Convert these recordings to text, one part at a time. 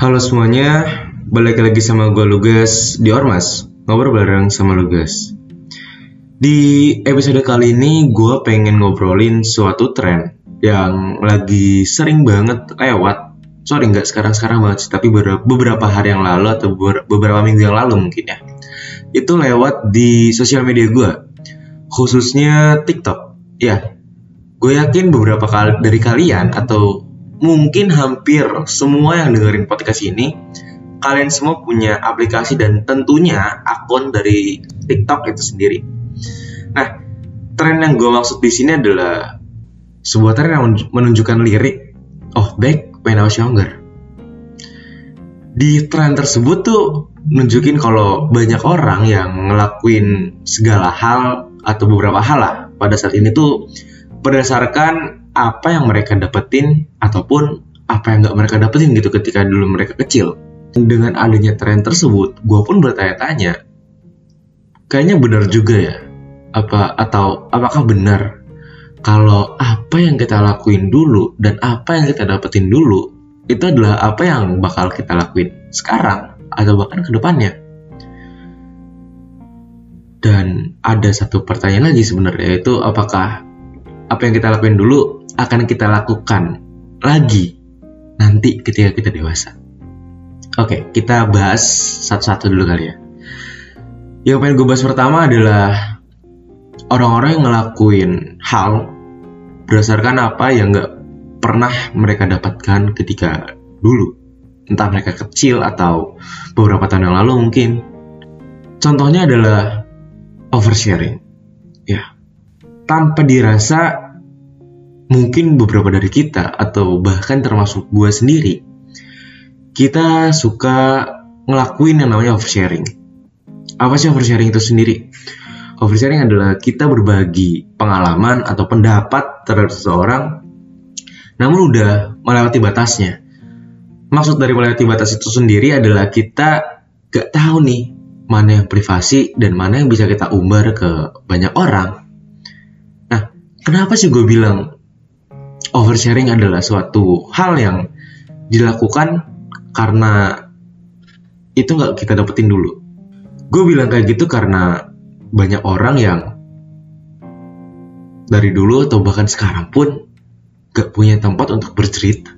Halo semuanya, balik lagi sama gue Lugas di Ormas, ngobrol bareng sama Lugas. Di episode kali ini gue pengen ngobrolin suatu tren yang lagi sering banget lewat. Sorry nggak sekarang-sekarang banget sih, tapi beberapa hari yang lalu atau beberapa minggu yang lalu mungkin ya. Itu lewat di sosial media gue, khususnya TikTok. Ya, gue yakin beberapa kali dari kalian atau mungkin hampir semua yang dengerin podcast ini kalian semua punya aplikasi dan tentunya akun dari TikTok itu sendiri. Nah, tren yang gue maksud di sini adalah sebuah tren yang menunjukkan lirik Oh, back when I was younger. Di tren tersebut tuh nunjukin kalau banyak orang yang ngelakuin segala hal atau beberapa hal lah pada saat ini tuh berdasarkan apa yang mereka dapetin ataupun apa yang nggak mereka dapetin gitu ketika dulu mereka kecil. Dengan adanya tren tersebut, gue pun bertanya-tanya, kayaknya benar juga ya, apa atau apakah benar kalau apa yang kita lakuin dulu dan apa yang kita dapetin dulu itu adalah apa yang bakal kita lakuin sekarang atau bahkan ke depannya. Dan ada satu pertanyaan lagi sebenarnya yaitu apakah apa yang kita lakuin dulu akan kita lakukan lagi nanti ketika kita dewasa. Oke, kita bahas satu-satu dulu kali ya. Yang pengen gue bahas pertama adalah orang-orang yang ngelakuin hal berdasarkan apa yang nggak pernah mereka dapatkan ketika dulu. Entah mereka kecil atau beberapa tahun yang lalu mungkin. Contohnya adalah oversharing. Ya, tanpa dirasa mungkin beberapa dari kita atau bahkan termasuk gue sendiri kita suka ngelakuin yang namanya oversharing. Apa sih oversharing itu sendiri? Oversharing adalah kita berbagi pengalaman atau pendapat terhadap seseorang namun udah melewati batasnya. Maksud dari melewati batas itu sendiri adalah kita gak tahu nih mana yang privasi dan mana yang bisa kita umbar ke banyak orang. Nah kenapa sih gue bilang oversharing adalah suatu hal yang dilakukan karena itu nggak kita dapetin dulu. Gue bilang kayak gitu karena banyak orang yang dari dulu atau bahkan sekarang pun gak punya tempat untuk bercerita.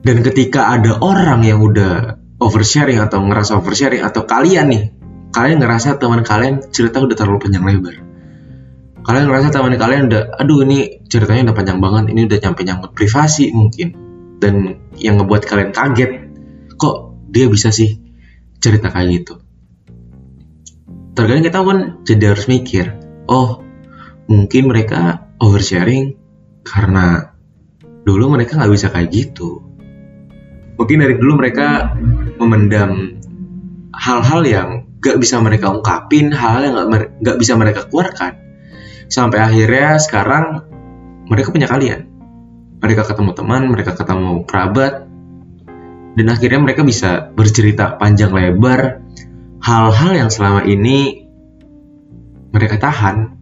Dan ketika ada orang yang udah oversharing atau ngerasa oversharing atau kalian nih, kalian ngerasa teman kalian cerita udah terlalu panjang lebar kalian ngerasa teman kalian udah aduh ini ceritanya udah panjang banget ini udah nyampe nyangkut privasi mungkin. Dan yang ngebuat kalian kaget kok dia bisa sih cerita kayak gitu? Terkadang kita pun jadi harus mikir oh mungkin mereka oversharing karena dulu mereka nggak bisa kayak gitu. Mungkin dari dulu mereka memendam hal-hal yang gak bisa mereka ungkapin hal-hal yang gak bisa mereka keluarkan sampai akhirnya sekarang mereka punya kalian. Mereka ketemu teman mereka ketemu kerabat dan akhirnya mereka bisa bercerita panjang lebar. Hal-hal yang selama ini mereka tahan.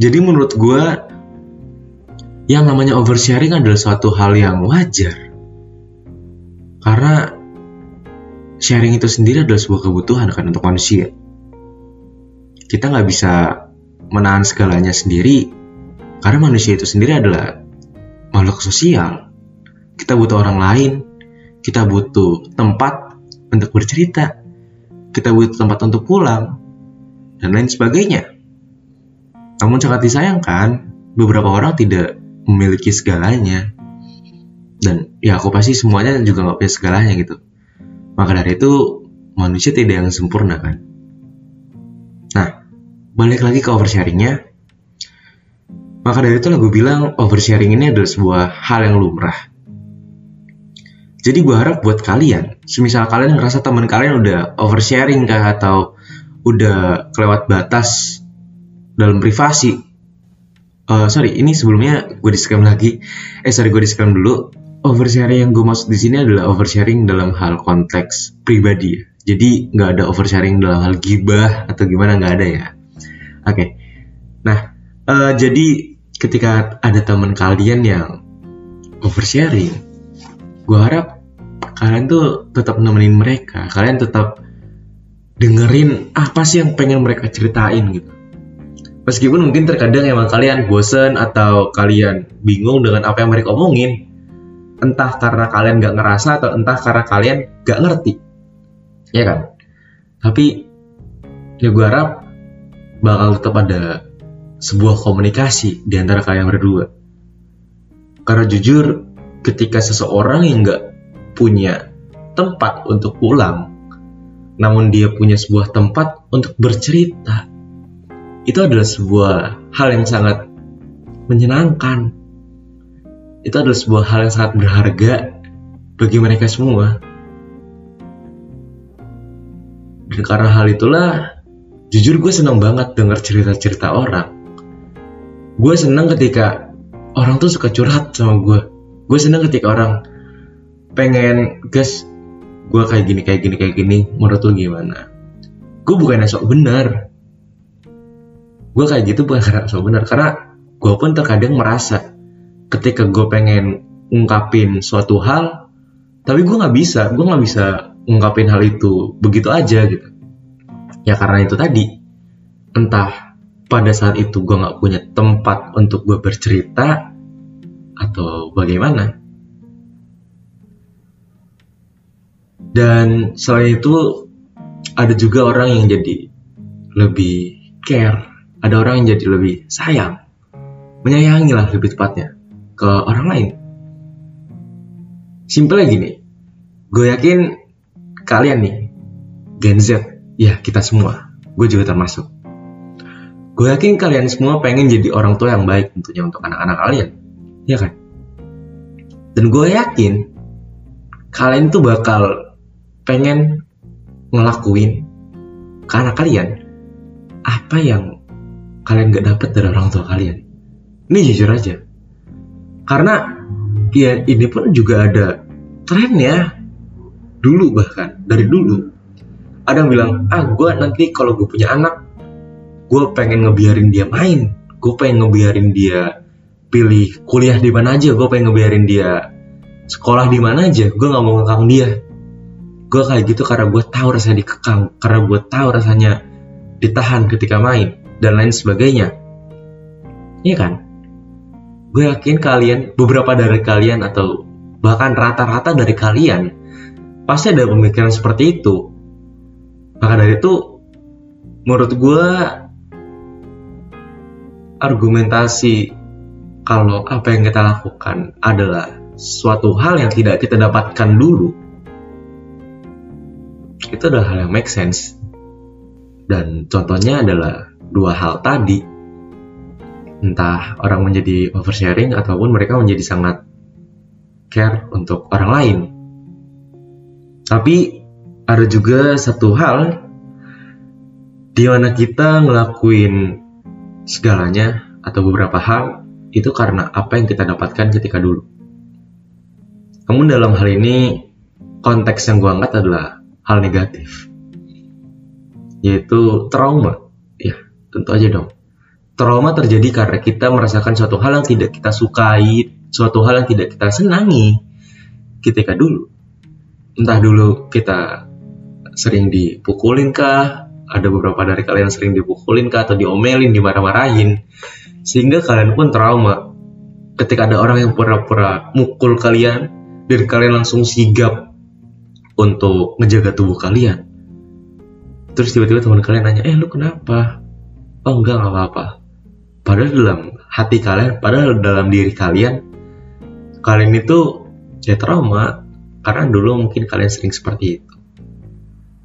Jadi menurut gue yang namanya oversharing adalah suatu hal yang wajar. Karena sharing itu sendiri adalah sebuah kebutuhan kan untuk manusia. Kita nggak bisa menahan segalanya sendiri karena manusia itu sendiri adalah makhluk sosial. Kita butuh orang lain, kita butuh tempat untuk bercerita, kita butuh tempat untuk pulang, dan lain sebagainya. Namun sangat disayangkan, beberapa orang tidak memiliki segalanya. Dan ya aku pasti semuanya juga nggak punya segalanya gitu. Maka dari itu, manusia tidak yang sempurna kan balik lagi ke oversharingnya. Maka dari itu gue bilang oversharing ini adalah sebuah hal yang lumrah. Jadi gue harap buat kalian semisal kalian ngerasa teman kalian udah oversharing kah atau udah kelewat batas dalam privasi uh, sorry ini sebelumnya gue disclaimer lagi. Eh sorry gue disclaimer dulu. Oversharing yang gue maksud di sini adalah oversharing dalam hal konteks pribadi. Jadi nggak ada oversharing dalam hal gibah atau gimana nggak ada ya Oke. Okay. Nah, uh, jadi ketika ada teman kalian yang oversharing, gue harap kalian tuh tetap nemenin mereka kalian tetap dengerin apa sih yang pengen mereka ceritain gitu meskipun mungkin terkadang emang kalian bosen atau kalian bingung dengan apa yang mereka omongin entah karena kalian gak ngerasa atau entah karena kalian gak ngerti ya kan tapi ya gue harap bakal tetap ada sebuah komunikasi di antara kalian berdua karena jujur ketika seseorang yang gak punya tempat untuk pulang namun dia punya sebuah tempat untuk bercerita itu adalah sebuah hal yang sangat menyenangkan. Itu adalah sebuah hal yang sangat berharga bagi mereka semua. Dan karena hal itulah, jujur gue seneng banget denger cerita-cerita orang. Gue seneng ketika orang tuh suka curhat sama gue. Gue seneng ketika orang pengen, guys, gue kayak gini, kayak gini, kayak gini, menurut lo gimana? Gue bukan sok benar, gue kayak gitu bukan karena so benar karena gue pun terkadang merasa ketika gue pengen ungkapin suatu hal tapi gue nggak bisa gue nggak bisa ungkapin hal itu begitu aja gitu ya karena itu tadi. Entah pada saat itu gue nggak punya tempat untuk gue bercerita atau bagaimana. Dan selain itu ada juga orang yang jadi lebih care. Ada orang yang jadi lebih sayang, menyayangi lah lebih tepatnya ke orang lain. Simpelnya gini, gue yakin kalian nih, Gen Z, ya kita semua, gue juga termasuk. Gue yakin kalian semua pengen jadi orang tua yang baik tentunya untuk anak-anak kalian, ya kan? Dan gue yakin kalian tuh bakal pengen ngelakuin ke anak kalian apa yang kalian gak dapet dari orang tua kalian. Ini jujur aja. Karena ya ini pun juga ada trennya dulu bahkan dari dulu ada yang bilang ah gue nanti kalau gue punya anak gue pengen ngebiarin dia main gue pengen ngebiarin dia pilih kuliah di mana aja gue pengen ngebiarin dia sekolah di mana aja gue nggak mau ngekang dia gue kayak gitu karena gue tahu rasanya dikekang karena gue tahu rasanya ditahan ketika main dan lain sebagainya. Iya kan? Gue yakin kalian, beberapa dari kalian atau bahkan rata-rata dari kalian pasti ada pemikiran seperti itu. Maka dari itu, menurut gue argumentasi kalau apa yang kita lakukan adalah suatu hal yang tidak kita dapatkan dulu, itu adalah hal yang make sense. Dan contohnya adalah dua hal tadi entah orang menjadi oversharing ataupun mereka menjadi sangat care untuk orang lain tapi ada juga satu hal di mana kita ngelakuin segalanya atau beberapa hal itu karena apa yang kita dapatkan ketika dulu. Namun dalam hal ini konteks yang gue angkat adalah hal negatif, yaitu trauma. Ya, Tentu aja dong. Trauma terjadi karena kita merasakan suatu hal yang tidak kita sukai, suatu hal yang tidak kita senangi ketika dulu. Entah dulu kita sering dipukulin kah, ada beberapa dari kalian sering dipukulin kah atau diomelin, dimarah-marahin, sehingga kalian pun trauma. Ketika ada orang yang pura-pura mukul kalian, dan kalian langsung sigap untuk menjaga tubuh kalian. Terus tiba-tiba teman kalian nanya, eh lu kenapa? oh enggak nggak apa-apa padahal dalam hati kalian padahal dalam diri kalian kalian itu ya trauma karena dulu mungkin kalian sering seperti itu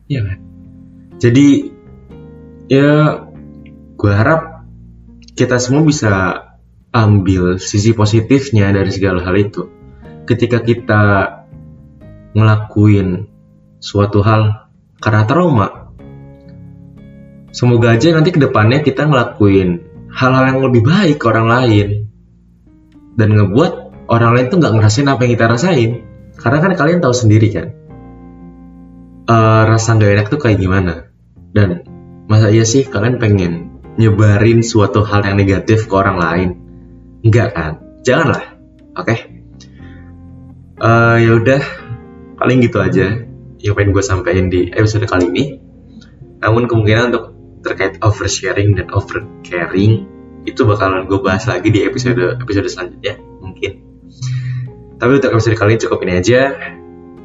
ya kan jadi ya gue harap kita semua bisa ambil sisi positifnya dari segala hal itu. Ketika kita ngelakuin suatu hal karena trauma semoga aja nanti ke depannya kita ngelakuin hal-hal yang lebih baik ke orang lain dan ngebuat orang lain tuh nggak ngerasain apa yang kita rasain. Karena kan kalian tahu sendiri kan uh, rasa nggak enak tuh kayak gimana? Dan masa iya sih kalian pengen nyebarin suatu hal yang negatif ke orang lain? Enggak kan? Janganlah oke? Okay? uh, ya udah paling gitu aja yang pengen gue sampaikan di episode kali ini. Namun kemungkinan untuk terkait oversharing dan overcaring itu bakalan gue bahas lagi di episode episode selanjutnya mungkin. Tapi untuk episode kali ini cukup ini aja.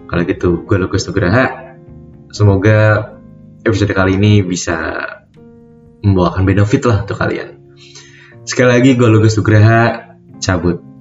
Kalau gitu gue Lukas Nugraha semoga episode kali ini bisa membawakan benefit lah untuk kalian. Sekali lagi gue Lukas Nugraha. Cabut